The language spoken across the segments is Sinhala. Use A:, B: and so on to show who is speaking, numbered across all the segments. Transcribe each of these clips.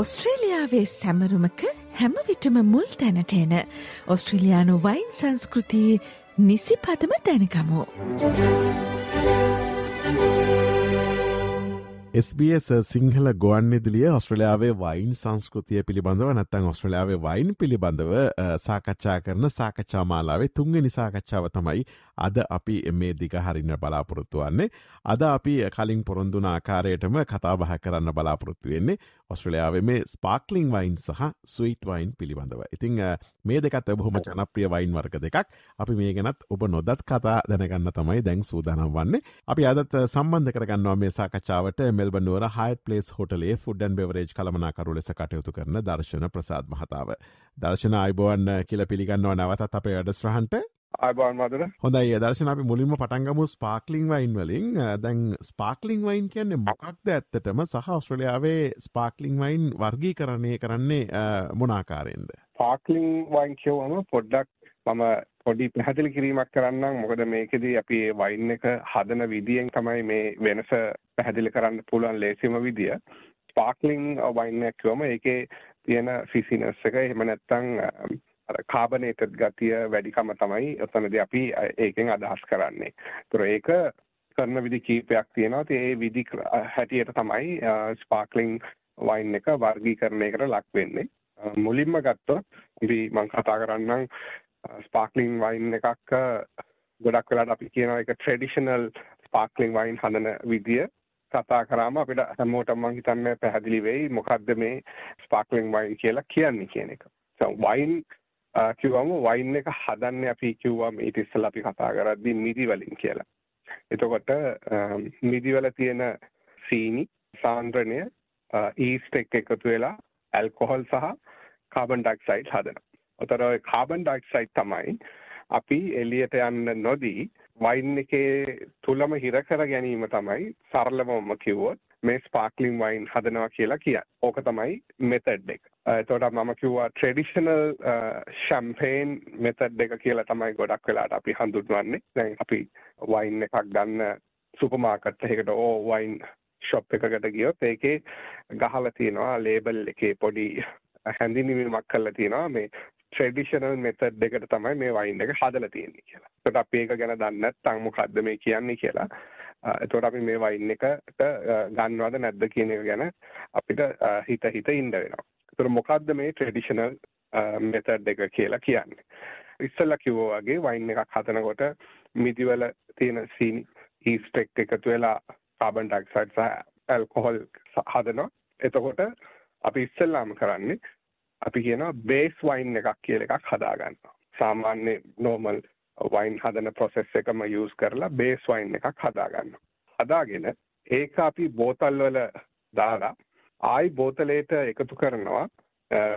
A: ඔස්ට්‍රේලියාවේ සැමරුමක හැමවිටම මුල් තැනට එන ඔස්ට්‍රේලයානු වයින් සංස්කෘතියේ නිසි පදම දැනකමු.
B: SBS සිංහල ගුවන්නිදිලිය ඔස්ට්‍රලයාාවේ වයින් සංස්කෘතිය පිළිබඳව නැත්තං ඔස්ට්‍රලයාාවේ වයින් පිළිබඳව සාකච්ඡා කරන සාකච්ඡාමාලාවේ තුන්ග නිසාකච්ඡාව තමයි අද අපි මේ දිග හරින්න බලාපොරොත්තු වන්නේ. අද අපි කලින් පොරොන්දුන ආකාරයටම කතාබහ කරන්න බලාපොරොත්තු වෙන්නේ ඔස්ට්‍රලයාාවේ මේ ස්පාක්ලිං වයින් සහ ස්වීට් වයින් පිළිබඳව. ඉතිං මේ දෙකත් බොහොම ජනප්‍රිය වයින් වර්ග දෙකක්. අපි මේ ගැනත් ඔබ නොදත් කතා දැනගන්න තමයි දැන් සූදානම් වන්නේ. අපි අදත් සම්බන්ධ කරගන්නවා මේ සාකච්ඡාවට මෙල්බනුවර හයිට පලේස් හොටලේ ෆුඩන් බෙවරේජ් කළමනාකරු ලෙස කටයුතු කරන දර්ශන ප්‍රසාද් මහතාව. දර්ශන අයිබෝවන් කියල පිළිගන්නවා නවතත් අපේ අඩස්්‍රහන්ට
C: අයිබවන් මදර
B: හොඳයි. දර්ශන අපි මුලින්ම පටන්ගමු ස්පාක්ලිං වයින් වලින්. දැන් ස්පාක්ලිං වයින් කියන්නේ මොකක්ද ඇත්තටම? සහ ඔස්ට්‍රලියාවේ ස්පාක්ලිං වයින් වර්ගී කරණය කරන්නේ මොනාකාරයෙන්ද.
C: පාක්ලිං වයින් කියවම පොඩ්ඩක් මම පොඩි පැහැදිලි කිරීමක් කරන්නම්. මොකද මේකෙදී අපි වයින් එක හදන විදියෙන් තමයි මේ වෙනස පැහැදිලි කරන්න පුළුවන් ලේසිම විදිය. ස්පාර්ක්ලින් වයින් එකක් කිව්වම ඒකේ තියෙන ෆිසිනස් එක. එහෙම අර කාබනේටඩ් ගතිය වැඩිකම තමයි ඔතනදී අපි ඒකෙන් අදහස් කරන්නේ. ඒතර ඒක කරන විදි කීපයක් තියෙනවා. ඒ විදි හැටියට තමයි ස්පාර්ක්ලින් වයින් එක වර්ගීකරණයකට ලක් වෙන්නේ. මුලින්ම ගත්තොත් ඉතින් මම කතා කරන්නම් ස්පාර්ක්ලින් වයින් එකක් ගොඩක් වෙලාට අපි කියනවා ඒක ට්‍රෙඩිෂනල් ස්පාර්ක්ලින් වයින් හදන විදිය කතා කරාම අපිට හැමෝටම මම හිතන්නේ පැහැදිලි වෙයි මොකද්ද මේ ස්පාර්ක්ලින් වයින් කියලා කියන්නේ කියන එක. වයින් කිව්වම වයින් එක හදන්නේ අපි කිව්වම ඊට ඉස්සෙල්ලා අපි කතා කරද්දී මිදි වලින් කියලා. එතකොට මිදි වල තියෙන සීනි සාන්ද්‍රණය ඊස්ට් එක්ක එකතු වෙලා ඇල්කොහොල් සහ කාබන් ඩයොක්සයිඩ් හදනවා. ඔතර කාබන් ඩයිොක්සයිඩ් තමයි අපි එලියට යන්න නොදී වයින් එකේ තුළම හිර කර ගැනීම තමයි සරලවම කිව්වොත් මේ ස්පාර්ක්ලින් වයින් හදනවා කියලා කිය. ඕක තමයි මෙතඩ් එක. එතකොට මම කිව්වා ට්‍රෙඩිෂනල් ෂැම්පේන් මෙතඩ් එක කියලා තමයි ගොඩක් වෙලාට අපි හඳුන්වන්නේ. දැන් අපි වයින් එකක් ගන්න සුපර් මාකට් එකකට ඕ වයින් ෂොප් එකකට ගියොත් ඒකේ ගහලා තියෙනවා ලේබල් එකේ පොඩි හැඳින්වීමක් කරලා තියෙනවා මේ ට්‍රෙඩිෂනල් මෙතඩ් දෙකට තමයි මේ වයින් එක හදලා තියෙන්නේ කියලා. ඒකට අපි ඒක ගැන දන්නේ නැත්නම් මොකද්ද මේ කියන්නේ කියලා. එතකොට අපි මේ වයින් එකට ගන්නවද නැද්ද කියන එක ගැන අපිට හිත හිත ඉන්න වෙනවා. ඒතර මොකද්ද මේ ට්‍රෙඩිෂනල් මෙතඩ් එක කියලා කියන්නේ. ඉස්සෙල්ලා කිව්වා වගේ වයින් එකක් හදනකොට මිදිවල තියෙන සීනි ඊස්ට් එක්ක එකතු වෙලා කාබන් ඩයොක්සයිඩ් සහ ඇල්කොහොල් හදනවා. එතකොට අපි ඉස්සෙල්ලාම කරන්නේ අපි කියනවා බේස් වයින් එකක් කියලා එකක් හදාගන්නවා. සාමාන්‍ය නෝමල් වයින් හදන ප්‍රොසෙස් එකම යූස් කරලා බේස් වයින් එකක් හදාගන්නවා. හදාගෙන ඒක අපි බෝතල් වල දාලා ආයි බෝතලයට එකතු කරනවා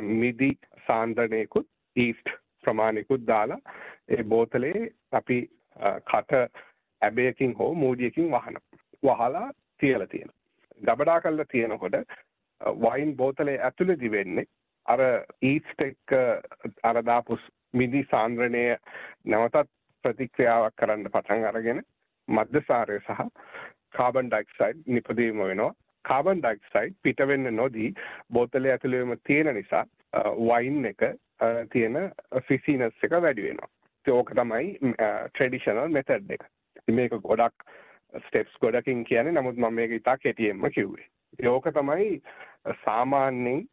C: මිදි සාන්ද්‍රණයකුත් ඊස්ට් ප්‍රමාණිකුත් දාලා ඒ බෝතලේ අපි කට ඇබයකින් හෝ මූඩියකින් වහනවා. වහලා තියලා තියෙනවා. ගබඩා කරලා තියෙනකොට වයින් බෝතලේ ඇතුළේදී වෙන්නේ අර ඊස්ට් එක්ක අර දාපු මිදි සාන්ද්‍රණය නැවතත් ප්‍රතික්‍රියාවක් කරන්න පටන් අරගෙන මද්දසාරය සහ කාබන් ඩයොක්සයිඩ් නිපදවීම වෙනවා. කාබන් ඩයොක්සයිඩ් පිට වෙන්න නොදී බෝතලේ ඇතුළේම තියෙන නිසා වයින් එක තියෙන ෆිසිනස් එක වැඩි වෙනවා. ඒක තමයි ට්‍රෙඩිෂනල් මෙතඩ් එක. මේක ගොඩක් ස්ටෙප්ස් ගොඩකින් කියන්නේ නමුත් මම මේක ඉතා කෙටියෙන්ම කිව්වේ. ඒක තමයි සාමාන්‍යයෙන්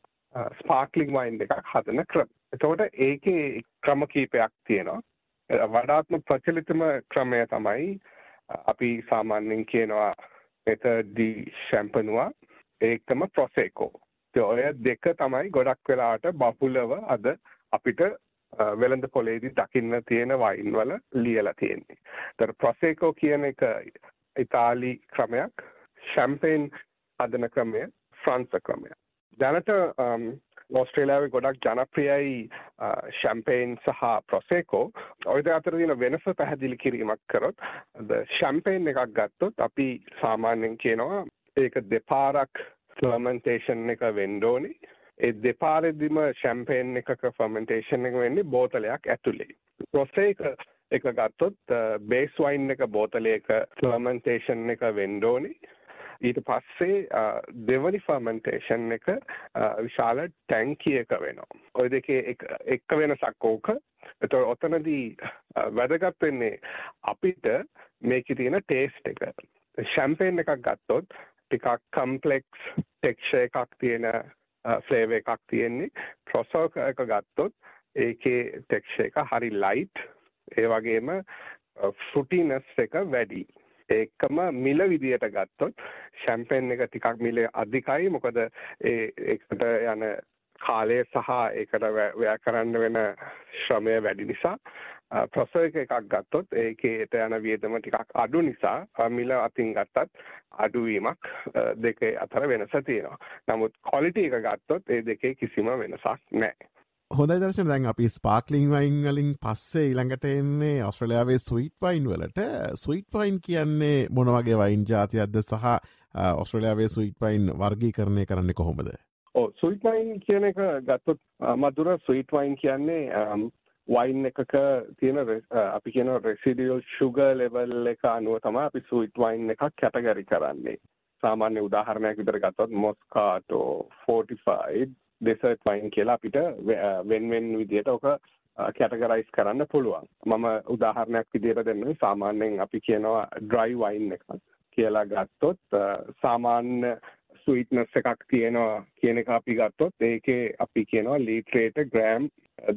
C: ස්පාර්ක්ලිං වයින් එකක් හදන ක්‍රම. එතකොට ඒකේ ක්‍රම කීපයක් තියෙනවා. වඩාත්ම ප්‍රචලිතම ක්‍රමය තමයි අපි සාමාන්‍යයෙන් කියනවා මෙතඩ් ඩි ෂැම්පනුවා ඒකම ප්‍රොසෙකෝ. ඔය දෙක තමයි ගොඩක් වෙලාට බහුලව අද අපිට වෙළඳ පොලේදී දකින්න තියෙන වයින් වල ලියලා තියෙන්නේ. ඒතර ප්‍රොසෙකෝ කියන එක ඉතාලි ක්‍රමයක්, ෂැම්පේන් හදන ක්‍රමය ෆ්‍රන්ස් ක්‍රමයක්. දැනට ඕස්ට්‍රේලියාවේ ගොඩක් ජනප්‍රියයි ෂැම්පේන් සහ ප්‍රොසේකෝ. ඔය අතර තියෙන වෙනස පැහැදිලි කිරීමක් කරොත් ෂැම්පේන් එකක් ගත්තොත් අපි සාමාන්‍යයෙන් කියනවා ඒක දෙපාරක් ෆර්මන්ටේෂන් එක වෙන්න ඕනේ. ඒ දෙපාරෙදිම ෂැම්පේන් එකක ෆර්මන්ටේෂන් එක වෙන්නේ බෝතලයක් ඇතුලේ. ප්‍රොසේක එක ගත්තොත් බේස් වයින් එක බෝතලයක ෆර්මන්ටේෂන් එක වෙන්න ඕනේ. ඊට පස්සේ දෙවනි ෆර්මන්ටේෂන් එක විශාල ටැංකියක වෙනවා. ඔය දෙකේ එක වෙනසක් ඕක. එතකොට ඔතනදී වැදගත් වෙන්නේ අපිට මේකේ තියෙන ටේස්ට් එක. ෂැම්පේන් එකක් ගත්තොත් ටිකක් කම්ප්ලෙක්ස් ටෙක්ස්චර් එකක් තියෙන ෆ්ලේවර් එකක් තියෙන්නේ. ප්‍රොසෝ එක ගත්තොත් ඒකේ ටෙක්ස්චර් එක හරි ලයිට් ඒ වගේම ෆෘටිනස් එක වැඩි. ඒකම මිල විදියට ගත්තොත් ෂැම්පේන් එක ටිකක් මිල අධිකයි මොකද ඒ ඒකට යන කාලය සහ ඒකට වැය කරන්න වෙන ශ්‍රමය වැඩි නිසා ප්‍රොසෙස එකක් ගත්තොත් ඒකේට යන වියදම ටිකක් අඩු නිසා මිල අතින් ගත්තත් අඩුවීමක් දෙකේ අතර වෙනස තියෙනවා. නමුත් ක්වොලිටි එක ගත්තොත් ඒ දෙකේ කිසිම වෙනසක් නැහැ.
B: හොඳ දර්ශන දැන් අපි ස්පාක්ලිං වයින් වලින් පස්සේ ඊළඟට එන්නේ ඔස්ට්‍රලියාවේ ස්වීට් වයින් වලට ස්වීට් වයින් කියන්නේ මොන වගේ වයින් ජාතියක්ද සහ ඔස්ට්‍රලියාවේ ස්වීට් වයින් වර්ගීකරණය කරන්නේ කොහොමද?
C: ඔව් ස්වීට් වයින් කියන එක ගත්තොත් මధుර ස්වීට් වයින් කියන්නේ වයින් එකක තියෙන අපි කියන රෙසිඩියල් ෂුගර් ලෙවල් එක අනුව තමයි අපි ස්වීට් වයින් එකක් කැටගරි කරන්නේ. සාමාන්‍ය උදාහරණයක් විදිහට ගත්තොත් මොස්කාටෝ ෆෝටිෆයිඩ් ඩෙසර්ට් වයින් කියලා අපිට වෙන වෙන විදිහට ඔක කැටගරයිස් කරන්න පුළුවන්. මම උදාහරණයක් විදිහට දෙන්නම් සාමාන්‍යයෙන් අපි කියනවා ඩ්‍රයි වයින් එකක් කියලා ගත්තොත් සාමාන්‍ය ස්වීට්නස් එකක් තියෙනවා කියන එක අපි ගත්තොත් ඒකේ අපි කියනවා ලීටරේට ග්‍රෑම්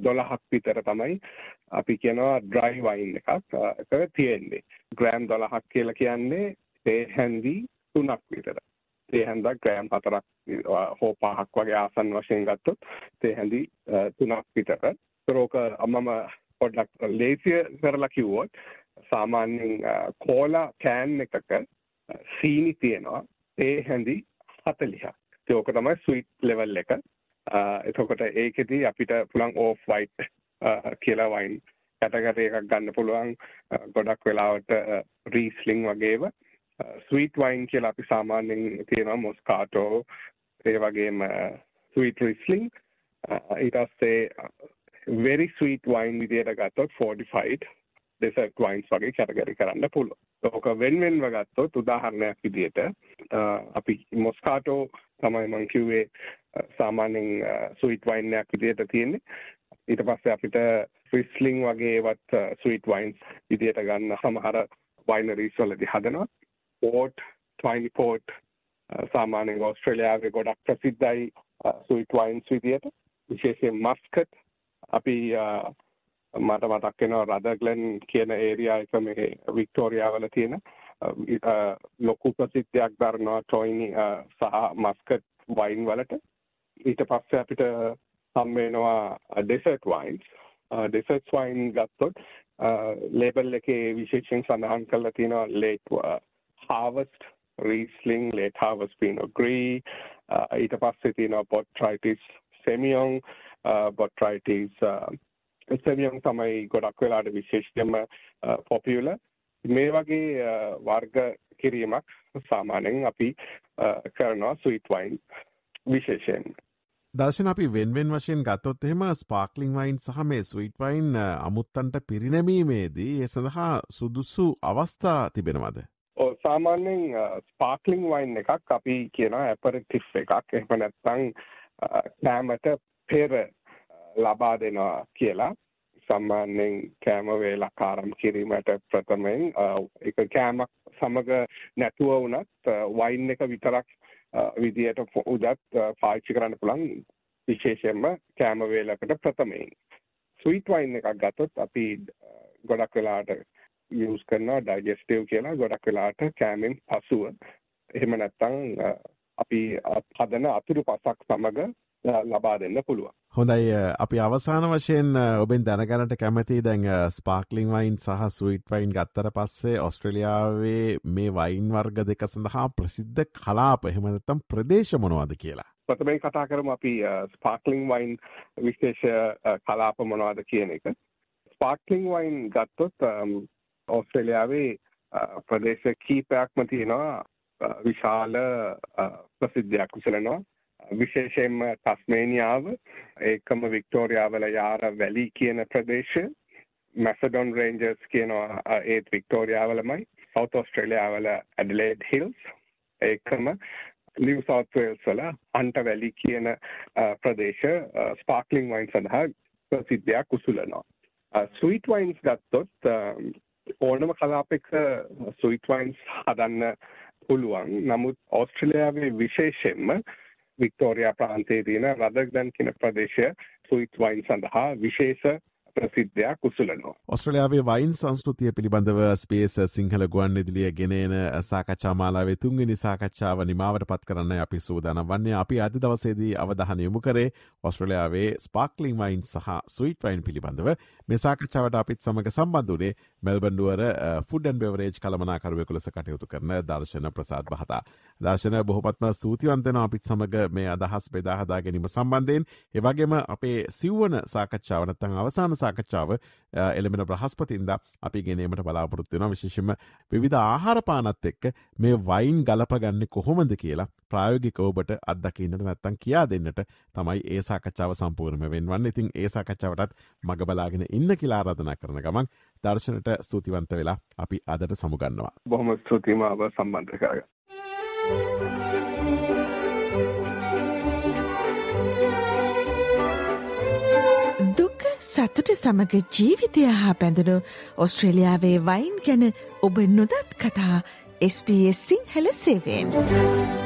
C: 12ක් විතර තමයි අපි කියනවා ඩ්‍රයි වයින් එකක් එක තියෙන්නේ. ග්‍රෑම් 12ක් කියලා කියන්නේ තේ හැන්දි 3ක් විතර. තේ හැන්දක් ග්‍රෑම් 4ක් හෝ 5ක් වගේ ආසන්න වශයෙන් ගත්තොත් තේ හැන්දි 3ක් විතර. ඒක මම පොඩ්ඩක් ලේසිය කරලා කිව්වොත් සාමාන්‍යයෙන් කෝලා කෑන් එකක සීනි තියෙනවා ඒ හැඳි 40ක්. ඒක තමයි ස්වීට් ලෙවල් එක. එතකොට ඒකෙදි අපිට පුළුවන් ඕෆ් වයිට් කියලා වයින් කැටගරි එකක් ගන්න පුළුවන් ගොඩක් වෙලාවට රීස්ලිං වගේම ස්වීට් වයින් කියලා අපි සාමාන්‍යයෙන් තියෙනවා මොස්කාටෝ ඒ වගේම ස්වීට් රිස්ලිං ඊට පස්සේ very sweet wine විදියට ගත්තොත් fortified ඩෙසර්ට් වයින්ස් වගේ කැටගරි කරන්න පුළුවන්. ඕක වෙන වෙනම ගත්තොත් උදාහරණයක් විදිහට අපි මොස්කාටෝ තමයි මං කිව්වේ සාමාන්‍යයෙන් ස්වීට් වයින් එකක් විදිහට තියෙන්නේ. ඊට පස්සේ අපිට රිස්ලිං වගේවත් ස්වීට් වයින්ස් විදිහට ගන්න සමහර වයිනරීස් වලදී හදනවා. පෝට්, ට්වයිනි පෝට් සාමාන්‍යයෙන් ඕස්ට්‍රේලියාවේ ගොඩක් ප්‍රසිද්ධයි ස්වීට් වයින්ස් විදිහට. විශේෂයෙන් මස්කට් අපි uh, මට මතක් වෙනවා රදග්ලන් කියන ඒරියා එක මේ වික්ටෝරියාවල තියෙන uh, uh, ලොකු ප්‍රසිද්ධියක් දරනවා ටොයිනි සහ මස්කට් වයින් වලට. ඊට පස්සේ අපිට හම් වෙනවා ඩෙසර්ට් වයින්ස් ඩෙසර්ට් වයින් ගත්තොත් ලේබල් එකේ විශේෂයෙන් සඳහන් කරලා තියෙනවා late harvest riesling late harvest pinot gris uh, ඊට පස්සේ තියෙනවා botrytis semillon uh, botrytis uh, සෙමියම් තමයි ගොඩක් වෙලාට විශේෂයෙන්ම පොපියුලර් මේ වගේ වර්ග කිරීමක් සාමාන්‍යයෙන් අපි කරනවා ස්වීට් වයින් විශේෂයෙන්.
B: දර්ශන අපි වෙන්වෙන් වශයෙන් ගත්තොත් එහෙම ස්පාක්ලිං වයින් සහ මේ ස්වීට් වයින් අමුත්තන්ට පිරිනැමීමේදී ඒ සඳහා සුදුසු අවස්ථා තිබෙනවද?
C: සාමාන්‍යයෙන් ස්පාක්ලිං වයින් එකක් අපි කියන ඇපරටිෆ් එකක්. එහෙම නැත්නම් කෑමට පෙර ලබා දෙනවා කියලා. සම්මාන්‍යයෙන් කෑම වේලක් ආරම්භ කිරීමට ප්‍රථමයෙන් එක කෑමක් සමග නැතුව වුණත් වයින් එක විතරක් විදියට උදත් පාවිච්චි කරන්න පුළුවන්. විශේෂයෙන්ම කෑම වේලකට ප්‍රථමයෙන්. ස්වීට් වයින් එකක් ගත්තොත් අපි ගොඩක් වෙලාට යූස් කරනවා ඩයිජෙස්ටිව් කියලා ගොඩක් වෙලාට කෑමෙන් පසුව එහෙම නැත්නම් අපි හදන අතුරු පසක් සමග ලබා දෙන්න පුළුවන්.
B: හොඳයි අපි අවසාන වශයෙන් ඔබෙන් දැනගැනට කැමති දැන් ස්පාක්ලිං වයින් සහ ස්වීට් වයින් ගත්තර පස්සේ ඔස්ට්‍රලියාවේ මේ වයින් වර්ග දෙක සඳහා ප්‍රසිද්ධ කලාප එහෙමනතම් ප්‍රදේශ මොනවාද කියලා.
C: ප්‍රථමයෙන් කතා කරමු අපි ස්පාක්ලිං වයින් විශේෂ කලාප මොනවාද කියන එක. ස්පාක්ලිං වයින් ගත්තොත් ඔස්ට්‍රේලියාවේ ප්‍රදේශ කීපයක්ම තියෙනවා. විශාල ප්‍රසිද්ධයක් විසලනවා විශේෂයෙන්ම තස්මේනියාව. ඒකම වික්ටෝරියාවල යාර වැලි කියන ප්‍රදේශය මැසඩොන් රේන්ජර්ස් කියනවා ඒත් වික්ටෝරියාවලමයි. සෞත් ඔස්ට්‍රේලියාවල ඇඩලේඩ් හිල්ස්. ඒකම නිව් සවුත් වේල්ස් වල අන්ට වැලි කියන ප්‍රදේශ ස්පාර්ක්ලින් වයින් සඳහා ප්‍රසිද්ධයක් උසුලනවා. ස්වීට් වයින්ස් ගත්තොත් ඕනම කලාපෙක ස්වීට් වයින්ස් හදන්න පුළුවන්. නමුත් ඕස්ට්‍රේලියාවේ විශේෂයෙන්ම වික්ටෝරියා ප්‍රාන්තයේ තියෙන රදග්දන් කියන ප්‍රදේශය ස්වීට් වයින් සඳහා විශේෂ ප්‍රසිද්ධයක් උසුලනවා.
B: ඔස්ට්‍රලයාාවේ වයින් සංස්කෘතිය පිළිබඳව ස්පේස් සිංහල ගුවන් ඉදිලිය ගෙනන සාකච්ඡාමාලාවේ තුන්ගනි සාකච්ඡාව නිමාවට පත් කරන්න අපි සූදාන වන්නේ අපි අධි දවසේදී අවධහන යොමු කරේ ඔස්ට්‍රලයාාවේ ස්පාක්ලිං වයින් සහ ස්වීට් වයින් පිළිබඳව මේ සාකච්ඡාවට අපිත් සමඟ සම්බන්ධනේ මෙල්බන්ඩුවර ෆුඩන් බෙවරේජ් කළමනාකරුවෙකු ලෙස කටයුතු කරන දර්ශන ප්‍රසාත් බහතා. දර්ශන බොහොපත්ම ස්තුතිවන්තන අපිත් සමඟ මේ අදහස් බෙදාහදා ගැනීම සම්බන්ධයෙන් ඒවගේම අපේ සිව්වන සාකච්ඡාවනත්තං අවසාන සාකච්ඡාව එළමෙන බ්‍රහස්පතින්ද අපි ගෙනීමට බලාපොරොත්වෙන විශේෂම විධ ආහාරපානත් එක්ක මේ වයින් ගලපගන්න කොහොමද කියලා ප්‍රායෝගිකෝබට අදකින්නට නැත්තන් කියා දෙන්නට තමයි ඒ සාකච්ඡාව සම්පූර්ණම වෙන්වන්න ඉතින් ඒ සාකච්ඡාවටත් මග බලාගෙන ඉන්න කියලා රධනා කරන ගමන් දර්ශනට ස්තුතිවන්ත වෙලා අපි අදට සමුගන්නවා.
C: බොහොම ස්තුතිමාව සම්බන්ධ කරග.
A: සතුට සමඟ ජීවිතය හා බැඳුණු ඔස්ට්‍රේලියාවේ වයින් ගැන ඔබ නොදත් කතා SBS සිංහල සේවෙන්.